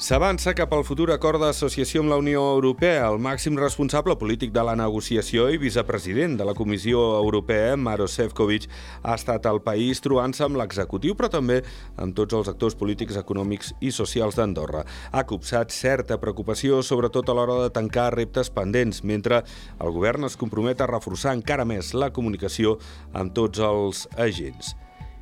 S'avança cap al futur acord d'associació amb la Unió Europea. El màxim responsable polític de la negociació i vicepresident de la Comissió Europea, Maros Sefcovic, ha estat al país trobant-se amb l'executiu, però també amb tots els actors polítics, econòmics i socials d'Andorra. Ha copsat certa preocupació, sobretot a l'hora de tancar reptes pendents, mentre el govern es compromet a reforçar encara més la comunicació amb tots els agents.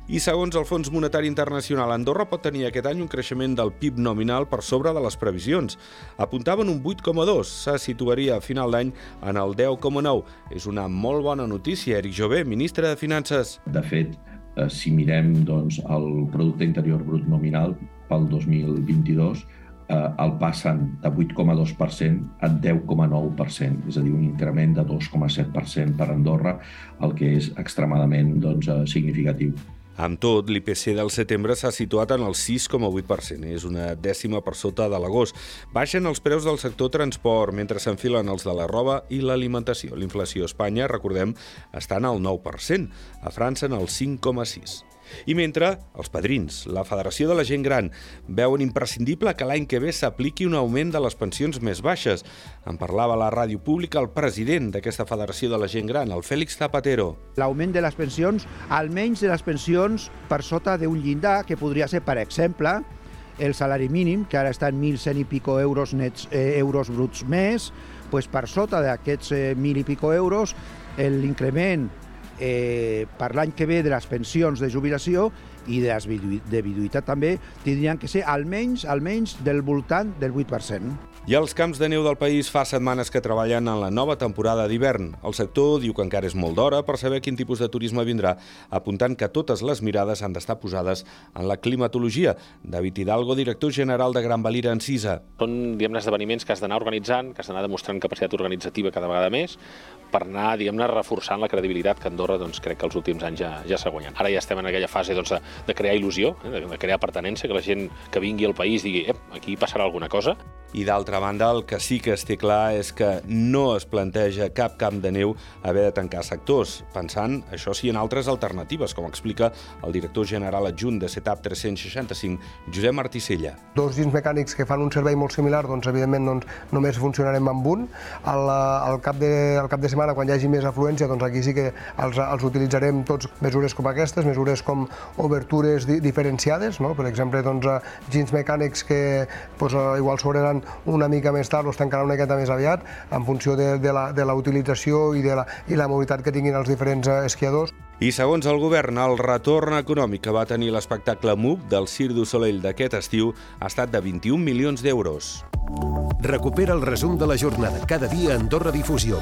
I segons el Fons Monetari Internacional, Andorra pot tenir aquest any un creixement del PIB nominal per sobre de les previsions. Apuntaven un 8,2, se situaria a final d'any en el 10,9. És una molt bona notícia. Eric Jové, ministre de Finances. De fet, eh, si mirem doncs, el producte interior brut nominal pel 2022, eh, el passen de 8,2% a 10,9%, és a dir, un increment de 2,7% per Andorra, el que és extremadament doncs, eh, significatiu. Amb tot, l'IPC del setembre s'ha situat en el 6,8%, és una dècima per sota de l'agost. Baixen els preus del sector transport, mentre s'enfilen els de la roba i l'alimentació. L'inflació a Espanya, recordem, està en el 9%, a França en el 5,6%. I mentre els padrins, la Federació de la Gent Gran, veuen imprescindible que l'any que ve s'apliqui un augment de les pensions més baixes. En parlava a la ràdio pública el president d'aquesta Federació de la Gent Gran, el Fèlix Zapatero. L'augment de les pensions, almenys de les pensions per sota d'un llindar, que podria ser, per exemple, el salari mínim, que ara està en 1.100 i pico euros nets, eh, euros bruts més, pues per sota d'aquests eh, 1.000 i pico euros, l'increment eh, per l'any que ve de les pensions de jubilació i de, les de viduïtat també tindrien que ser almenys almenys del voltant del 8%. I els camps de neu del país fa setmanes que treballen en la nova temporada d'hivern. El sector diu que encara és molt d'hora per saber quin tipus de turisme vindrà, apuntant que totes les mirades han d'estar posades en la climatologia. David Hidalgo, director general de Gran Valira en Cisa. Són diguem esdeveniments que has d'anar organitzant, que has d'anar demostrant capacitat organitzativa cada vegada més, per anar diguem-ne reforçant la credibilitat que Andorra doncs, crec que els últims anys ja, ja s'ha guanyat. Ara ja estem en aquella fase doncs, de, de crear il·lusió, eh, de, crear pertenença, que la gent que vingui al país digui aquí passarà alguna cosa. I d'altra banda, el que sí que es té clar és que no es planteja cap camp de neu haver de tancar sectors, pensant, això sí, en altres alternatives, com explica el director general adjunt de Setup 365, Josep Marticella. Dos gins mecànics que fan un servei molt similar, doncs evidentment doncs, només funcionarem amb un. Al, al, cap de, al cap de setmana, quan hi hagi més afluència, doncs aquí sí que els, els utilitzarem tots mesures com aquestes, mesures com obertures di, diferenciades, no? per exemple, doncs, gins mecànics que doncs, igual s'obriran una mica més tard o es tancaran una miqueta més aviat en funció de, de, la, de la utilització i de la, i la mobilitat que tinguin els diferents eh, esquiadors. I segons el govern, el retorn econòmic que va tenir l'espectacle MUB del Cir du Soleil d'aquest estiu ha estat de 21 milions d'euros. Recupera el resum de la jornada cada dia a Andorra Difusió.